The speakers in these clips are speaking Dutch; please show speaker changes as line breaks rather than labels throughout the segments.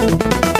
U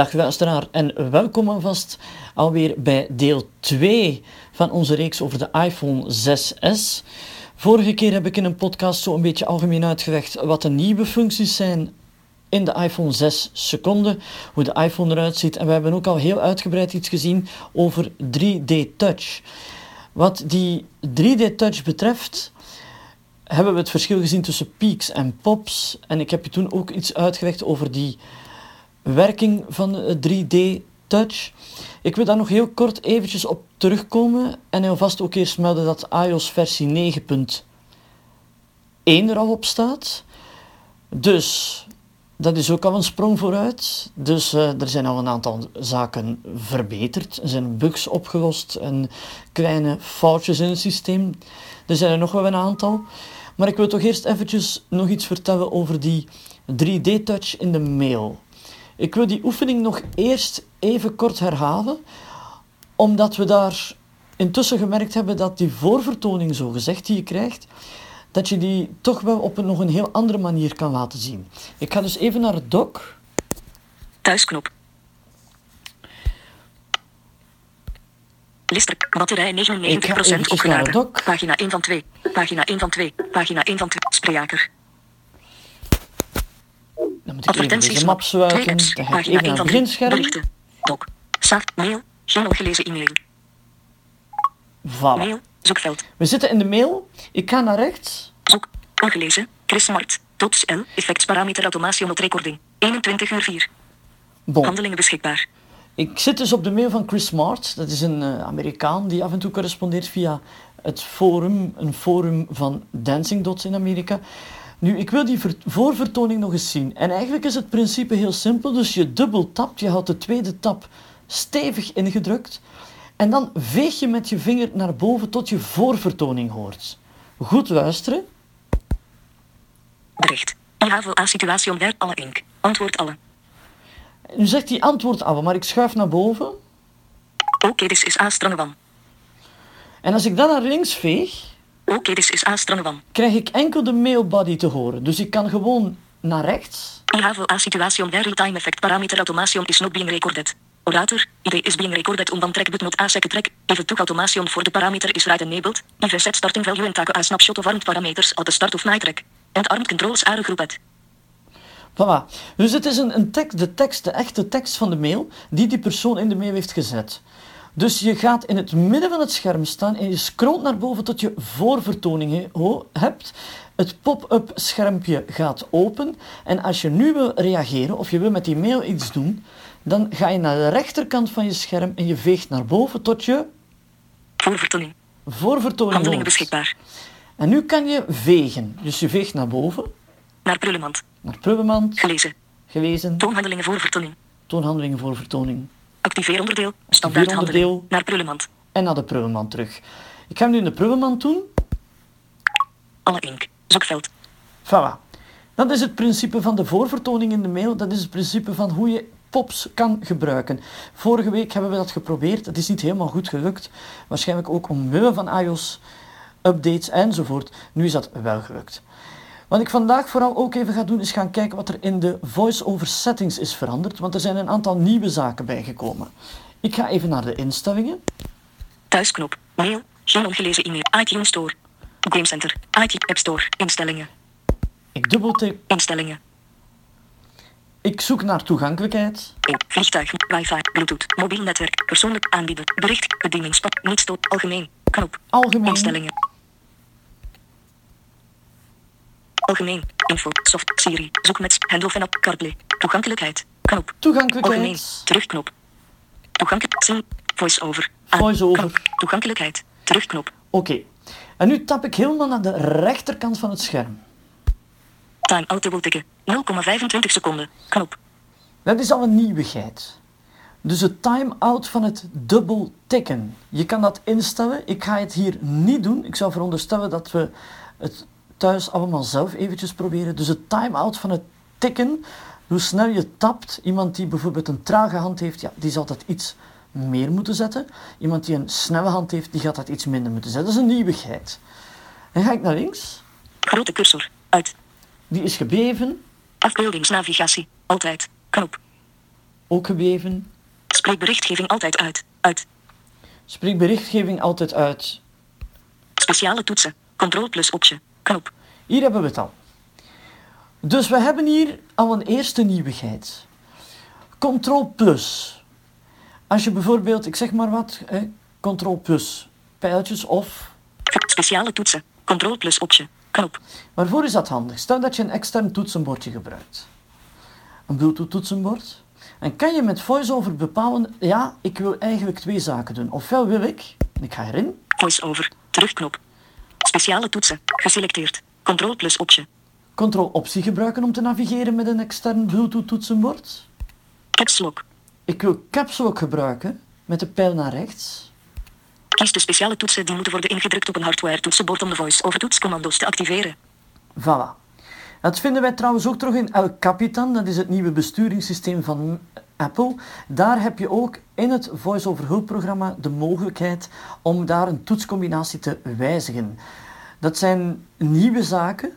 Dag luisteraar en welkom alvast alweer bij deel 2 van onze reeks over de iPhone 6s. Vorige keer heb ik in een podcast zo een beetje algemeen uitgelegd wat de nieuwe functies zijn in de iPhone 6 seconden, hoe de iPhone eruit ziet. En we hebben ook al heel uitgebreid iets gezien over 3D Touch. Wat die 3D Touch betreft, hebben we het verschil gezien tussen peaks en pops. En ik heb je toen ook iets uitgelegd over die werking van 3D Touch. Ik wil daar nog heel kort eventjes op terugkomen en alvast ook eerst melden dat iOS versie 9.1 er al op staat. Dus dat is ook al een sprong vooruit. Dus uh, er zijn al een aantal zaken verbeterd. Er zijn bugs opgelost en kleine foutjes in het systeem. Er zijn er nog wel een aantal. Maar ik wil toch eerst eventjes nog iets vertellen over die 3D-touch in de mail. Ik wil die oefening nog eerst even kort herhalen, omdat we daar intussen gemerkt hebben dat die voorvertoning, zo gezegd, die je krijgt, dat je die toch wel op een, nog een heel andere manier kan laten zien. Ik ga dus even naar het doc.
Thuisknop. Lister, batterij 99%
Ik ga eventjes naar het
opgeladen. Pagina 1 van 2. Pagina 1 van 2. Pagina 1 van 2. Spreejaker.
Dan moet ik even deze map
apps.
Dan ga ik even
1
naar
van
het
3.
beginscherm.
Doc. Saaf. Mail. Geen ongelezen e-mail.
Voilà.
Mail. Zoekveld.
We zitten in de mail. Ik ga naar rechts.
Zoek. Ongelezen. Chris Smart. Tops L. Effectsparameter automatie not recording. 21 uur 4.
Bon.
Handelingen beschikbaar.
Ik zit dus op de mail van Chris Smart. Dat is een eh, Amerikaan die af en toe correspondeert via het forum, een forum van Dancing Dots in Amerika. Nu, ik wil die ver- voorvertoning nog eens zien. En eigenlijk is het principe heel simpel. Dus je dubbel tapt, je houdt de tweede tap stevig ingedrukt. En dan veeg je met je vinger naar boven tot je voorvertoning hoort. Goed luisteren.
Bericht. Ihavel a situatie omver alle ink. Antwoord alle.
Nu zegt hij antwoord af, maar ik schuif naar boven.
Oké, dit is A Strangewan.
En als ik dan naar links veeg,
Oké, dit is A Strangewan.
krijg ik enkel de mailbody te horen. Dus ik kan gewoon naar rechts.
Ihavel a situatie om real-time effect parameter automation is not being recorded. Orator, ID is being recorded on one track but not a second track. Even took automation for the parameter is right enabled. Even set starting value and take a snapshot of armed parameters at the start of night track. And armed controls are grouped.
Voilà. Dus het is een, een tekst, de tekst, de echte tekst van de mail, die die persoon in de mail heeft gezet. Dus je gaat in het midden van het scherm staan en je scrolt naar boven tot je voorvertoning hebt. Het pop-up schermpje gaat open. En als je nu wil reageren of je wil met die mail iets doen, dan ga je naar de rechterkant van je scherm en je veegt naar boven tot je
Voorvertoning.
voorvertoning
Handelingen beschikbaar.
En nu kan je vegen. Dus je veegt naar boven,
Naar prullenmand.
naar prullenmand,
Gelezen.
gelezen,
Toonhandelingen voorvertoning.
toonhandelingen voor vertoning.
Activeer onderdeel. Standaard
onderdeel.
Naar prullenmand.
en naar de prullenmand terug. Ik ga hem nu in de prullenmand doen.
Alle ink. Zoekveld.
Voilà. Dat is het principe van de voorvertoning in de mail. Dat is het principe van hoe je pops kan gebruiken. Vorige week hebben we dat geprobeerd. Het is niet helemaal goed gelukt. Waarschijnlijk ook omwille van iOS updates enzovoort. Nu is dat wel gelukt. Wat ik vandaag vooral ook even ga doen, is gaan kijken wat er in de voice-over settings is veranderd. Want er zijn een aantal nieuwe zaken bijgekomen. Ik ga even naar de instellingen.
Thuisknop. Mail. Geen ongelezen e-mail. iTunes Store. Game Center. iTunes App Store. Instellingen.
Ik dubbeltik.
Instellingen.
Ik zoek naar toegankelijkheid.
In. Vliegtuig. Wifi. Bluetooth. Mobiel netwerk. Persoonlijk aanbieden. Bericht. Bedieningspad. Niet stoot. Algemeen. Knop.
Algemeen.
Instellingen. Algemeen. Info. Soft. Siri. Zoek met Handle van app. CarPlay. Toegankelijkheid. Knop. Algemeen.
Toegankelijkheid.
Terugknop. Toegankelijk. Zin. Voice-over. Aan.
Voice-over.
Toegankelijkheid. Terugknop.
Oké. En nu tap ik helemaal naar de rechterkant van het scherm.
Time out dubbel tikken. 0,25 seconden. Knop.
Dat is al een nieuwigheid. Dus het time-out van het dubbel tikken. Je kan dat instellen. Ik ga het hier niet doen. Ik zou veronderstellen dat we het thuis allemaal zelf eventjes proberen. Dus het time-out van het tikken. Hoe snel je tapt. Iemand die bijvoorbeeld een trage hand heeft, ja, die zal dat iets meer moeten zetten. Iemand die een snelle hand heeft, die gaat dat iets minder moeten zetten. Dat is een nieuwigheid. En ga ik naar links.
Grote cursor. Uit.
Die is gebeven.
Afbeeldingsnavigatie. Altijd. Knop.
Ook gebeven.
Spreekberichtgeving altijd uit. Uit.
Spreek berichtgeving altijd uit.
Speciale toetsen. Control plus optie. Knop.
Hier hebben we het al. Dus we hebben hier al een eerste nieuwigheid. Control plus. Als je bijvoorbeeld, ik zeg maar wat, hè, Control plus, pijltjes of.
Speciale toetsen. Control plus optie. Knop.
Waarvoor is dat handig? Stel dat je een extern toetsenbordje gebruikt. Een Bluetooth toetsenbord. En kan je met VoiceOver bepalen, ja, ik wil eigenlijk twee zaken doen. Ofwel wil ik, ik ga erin,
Voice-over. Terugknop. Speciale toetsen. Geselecteerd. Control plus optie.
Ctrl-optie gebruiken om te navigeren met een extern Bluetooth toetsenbord.
Caps lock.
Ik wil Caps Lock gebruiken met de pijl naar rechts.
Kies de speciale toetsen die moeten worden ingedrukt op een hardware toetsenbord om de voice-over toetscommando's te activeren.
Voilà. Dat vinden wij trouwens ook terug in El Capitan, dat is het nieuwe besturingssysteem van Apple. Daar heb je ook in het voice-over hulpprogramma de mogelijkheid om daar een toetscombinatie te wijzigen. Dat zijn nieuwe zaken.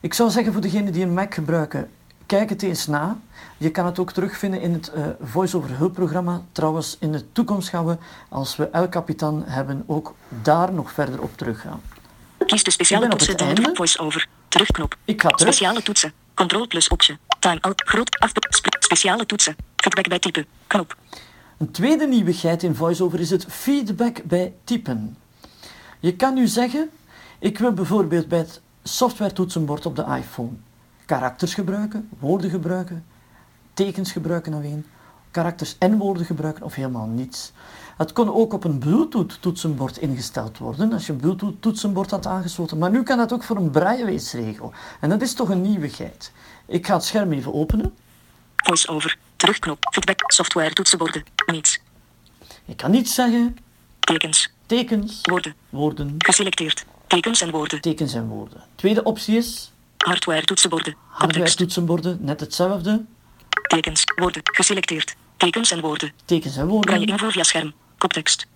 Ik zou zeggen voor degenen die een Mac gebruiken, kijk het eens na. Je kan het ook terugvinden in het eh, voice-over hulpprogramma. Trouwens, in de toekomst gaan we, als we El Capitan hebben, ook daar nog verder op teruggaan.
Kies de speciale toetsen die
einde.
voice-over. Terugknop.
Ik ga terug.
Speciale toetsen. Control plus optie. Time out. Groot afbe... spe- Speciale toetsen. Feedback bij typen. Knop.
Een tweede nieuwigheid in VoiceOver is het feedback bij typen. Je kan nu zeggen, ik wil bijvoorbeeld bij het software toetsenbord op de iPhone karakters gebruiken, woorden gebruiken, tekens gebruiken alleen, karakters en woorden gebruiken of helemaal niets. Het kon ook op een Bluetooth toetsenbord ingesteld worden als je een Bluetooth toetsenbord had aangesloten, maar nu kan dat ook voor een brailleweesregel. En dat is toch een nieuwigheid. Ik ga het scherm even openen.
Voice-over. Terugknop. Feedback. Software toetsenborden. Niets.
Ik kan niet zeggen
Tekens.
tekens,
Woorden.
woorden,
Geselecteerd. Tekens en woorden.
tekens en woorden. Tweede optie is
Hardware toetsenborden.
hardware toetsenborden, net hetzelfde.
Tekens. Woorden. Geselecteerd. Tekens en woorden.
Tekens en
Braille
woorden.
invoer via scherm. Koptekst.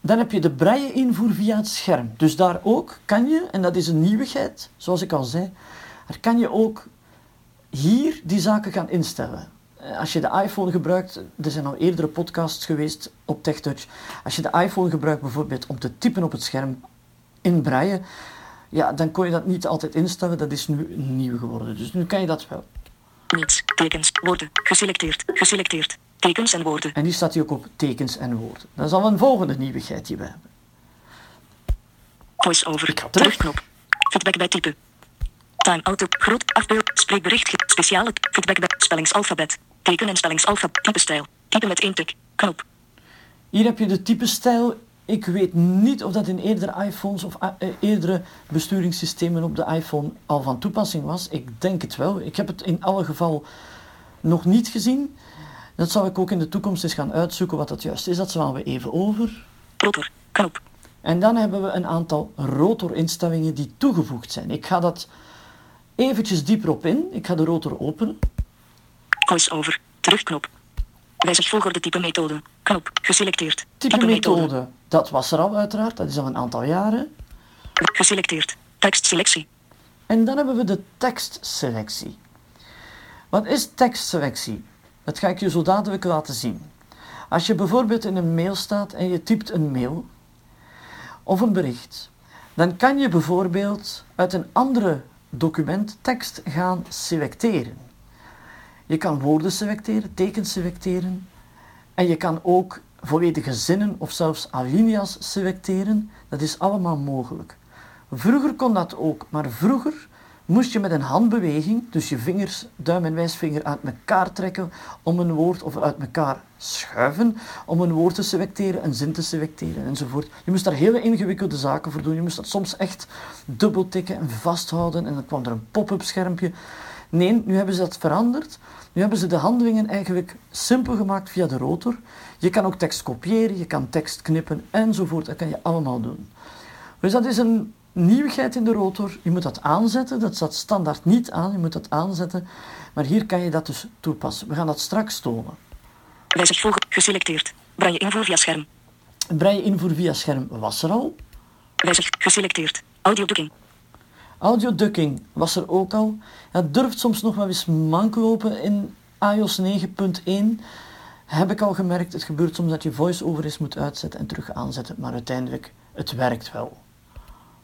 Dan heb je de braille invoer via het scherm. Dus daar ook kan je, en dat is een nieuwigheid, zoals ik al zei, daar kan je ook hier die zaken gaan instellen. Eh, Als je de iPhone gebruikt, er zijn al eerdere podcasts geweest op TechTouch. Als je de iPhone gebruikt bijvoorbeeld om te typen op het scherm in braille, ja, dan kon je dat niet altijd instellen. Dat is nu nieuw geworden. Dus nu kan je dat wel.
Niets. Tekens. Woorden. Geselecteerd. Geselecteerd. Tekens en woorden.
En die staat hier ook op tekens en woorden. Dat is al een volgende nieuwigheid die we hebben. Ga terug.
Terugknop. Feedback bij typen. Time auto. Groot afbeeld. Spreekbericht. Speciale. Feedback bij spellingsalfabet. Teken en spellingsalfabet. Typestijl. Typen met één tik. Knop.
Hier heb je de typestijl. Ik weet niet of dat in eerdere iPhones of eh, eerdere besturingssystemen op de iPhone al van toepassing was. Ik denk het wel. Ik heb het in alle geval nog niet gezien. Dat zal ik ook in de toekomst eens gaan uitzoeken wat dat juist is. Dat slaan we even over.
Rotor. Knop.
En dan hebben we een aantal rotorinstellingen die toegevoegd zijn. Ik ga dat eventjes dieper op in. Ik ga de rotor openen.
Voice-over. Terugknop. Wijzig volgorde type methode. Knop. Geselecteerd.
Type methode, dat was er al uiteraard. Dat is al een aantal jaren.
Geselecteerd. Tekstselectie.
En dan hebben we de tekstselectie. Wat is tekstselectie? Dat ga ik je zo dadelijk laten zien. Als je bijvoorbeeld in een mail staat en je typt een mail of een bericht, dan kan je bijvoorbeeld uit een andere document tekst gaan selecteren. Je kan woorden selecteren, tekens selecteren en je kan ook volledige zinnen of zelfs alinea's selecteren. Dat is allemaal mogelijk. Vroeger kon dat ook, maar vroeger moest je met een handbeweging, dus je vingers, duim en wijsvinger uit elkaar trekken om een woord, of uit elkaar schuiven om een woord te selecteren, een zin te selecteren enzovoort. Je moest daar hele ingewikkelde zaken voor doen. Je moest dat soms echt dubbeltikken en vasthouden en dan kwam er een pop-up schermpje. Nee, nu hebben ze dat veranderd. Nu hebben ze de handelingen eigenlijk simpel gemaakt via de rotor. Je kan ook tekst kopiëren, je kan tekst knippen enzovoort. Dat kan je allemaal doen. Dus dat is een nieuwigheid in de rotor. Je moet dat aanzetten. Dat staat standaard niet aan. Je moet dat aanzetten. Maar hier kan je dat dus toepassen. We gaan dat straks tonen.
Wijzig volgen. Geselecteerd. Braille invoer via scherm.
Braille invoer via scherm was er al.
Wijzig geselecteerd. Audio ducking.
Audio ducking was er ook al. Het durft soms nog wel eens mank lopen in iOS 9.1. Heb ik al gemerkt. Het gebeurt soms dat je voice-over eens moet uitzetten en terug aanzetten. Maar uiteindelijk, het werkt wel.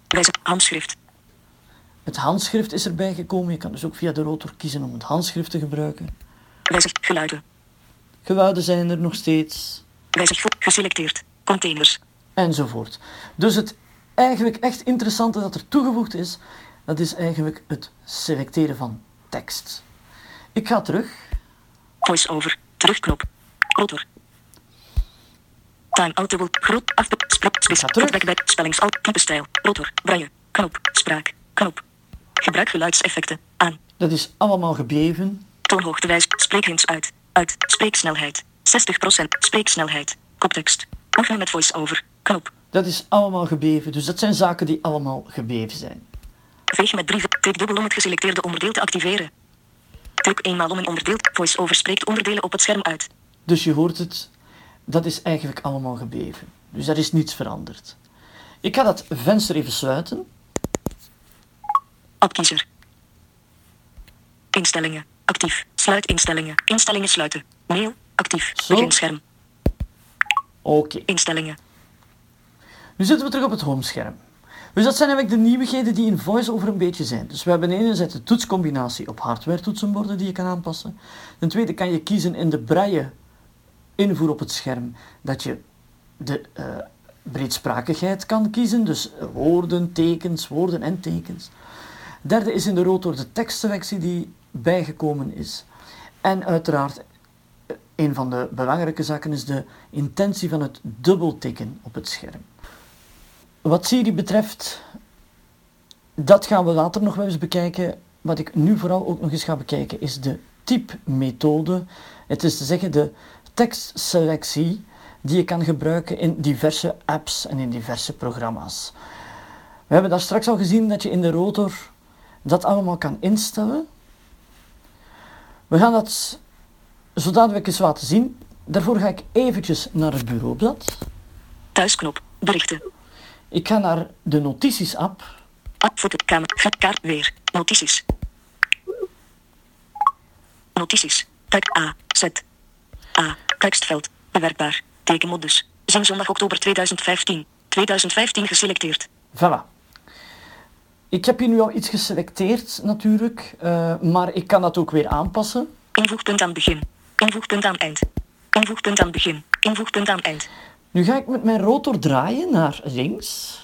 Wijzig handschrift.
Het handschrift is erbij gekomen. Je kan dus ook via de rotor kiezen om het handschrift te gebruiken.
Wijzig geluiden.
Geluiden zijn er nog steeds.
Wijzig geselecteerd. Containers.
enzovoort. Dus het eigenlijk echt interessante dat er toegevoegd is, dat is eigenlijk het selecteren van tekst. Ik ga terug.
Voice-over. Terugknop. Rotor. Time outable. Groot. Spis.
Ga terug.
Feedback bij. Spellingsout. Type stijl. Rotor. Braille. Knop. Spraak. Knop. Gebruik geluidseffecten. Aan.
Dat is allemaal gebleven.
Toonhoogte wijs. Spreekhints uit. Uit. Spreeksnelheid. 60%. Spreeksnelheid. Koptekst. Oefenen met voice-over. Knop.
Dat is allemaal gebleven. Dus dat zijn zaken die allemaal gebleven zijn.
Veeg met brieven. Tik dubbel om het geselecteerde onderdeel te activeren. Druk eenmaal om een onderdeel. Voice-over spreekt onderdelen op het scherm uit.
Dus je hoort het, dat is eigenlijk allemaal gebleven. Dus er is niets veranderd. Ik ga dat venster even sluiten.
Appkiezer. Instellingen. Actief. Sluit instellingen. Instellingen sluiten. Mail. Actief.
Zo.
Beginscherm.
Oké.
Instellingen.
Nu zitten we terug op het homescherm. Dus dat zijn eigenlijk de nieuwigheden die in VoiceOver een beetje zijn. Dus we hebben enerzijds de toetscombinatie op hardware toetsenborden die je kan aanpassen. Ten tweede kan je kiezen in de braille invoer op het scherm dat je de eh, breedsprakigheid kan kiezen. Dus eh, woorden, tekens, woorden en tekens. Derde is in de rotor de tekstselectie die bijgekomen is. En uiteraard, eh, een van de belangrijke zaken is de intentie van het dubbeltikken op het scherm. Wat Siri betreft, dat gaan we later nog wel eens bekijken. Wat ik nu vooral ook nog eens ga bekijken is de typemethode. Het is te zeggen de tekstselectie die je kan gebruiken in diverse apps en in diverse programma's. We hebben daar straks al gezien dat je in de rotor dat allemaal kan instellen. We gaan dat zo dadelijk eens laten zien. Daarvoor ga ik eventjes naar het bureaublad.
Thuisknop. Berichten.
Ik ga naar de notities-app.
App voor de kamer. Kaart weer. Notities. Notities. Tekst A. Z. A. Tekstveld. Bewerkbaar. Tekenmodus. Zing zondag oktober 2015. 2015 geselecteerd.
Voilà. Ik heb hier nu al iets geselecteerd natuurlijk, eh, maar ik kan dat ook weer aanpassen.
Invoegpunt aan begin. Invoegpunt aan eind. Invoegpunt aan begin. Invoegpunt aan eind.
Nu ga ik met mijn rotor draaien naar links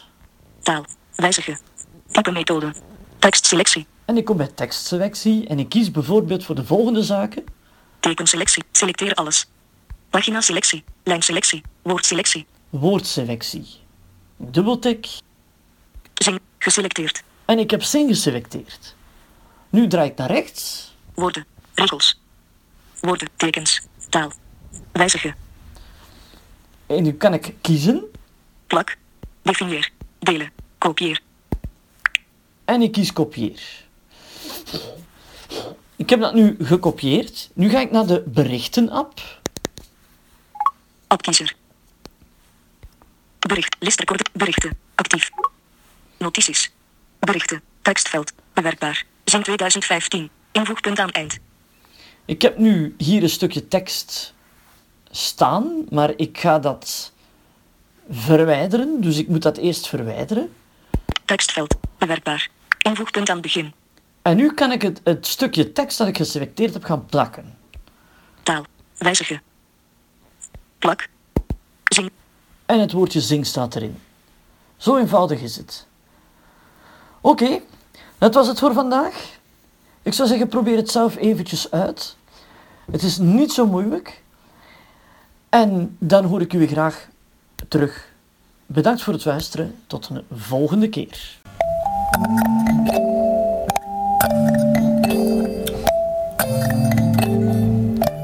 Taal. Wijzigen. Type methode. Tekstselectie.
en ik kom bij tekstselectie en ik kies bijvoorbeeld voor de volgende zaken.
Tekenselectie. Selecteer alles. Pagina selectie. Lijnselectie. Woordselectie.
Woordselectie. Dubbeltik
Zing. Geselecteerd.
en ik heb zin geselecteerd. Nu draai ik naar rechts
Woorden. Regels. Woorden. Tekens. Taal. Wijzigen.
en nu kan ik kiezen
Plak. Definieer. Delen. Kopieer.
en ik kies kopieer. Ik heb dat nu gekopieerd. Nu ga ik naar de berichten-app.
Appkiezer. Bericht. Listrecorder. Berichten. Actief. Notities. Berichten. Tekstveld. Bewerkbaar. Zing 2015. Invoegpunt aan eind.
Ik heb nu hier een stukje tekst staan, maar ik ga dat verwijderen. Dus ik moet dat eerst verwijderen.
Tekstveld. Bewerkbaar. Invoegpunt aan begin.
En nu kan ik het, het stukje tekst dat ik geselecteerd heb gaan plakken.
Taal. Wijzigen. Zing.
En het woordje zing staat erin. Zo eenvoudig is het. Oké, Dat was het voor vandaag. Ik zou zeggen, probeer het zelf eventjes uit. Het is niet zo moeilijk. En dan hoor ik u graag terug. Bedankt voor het luisteren. Tot een volgende keer.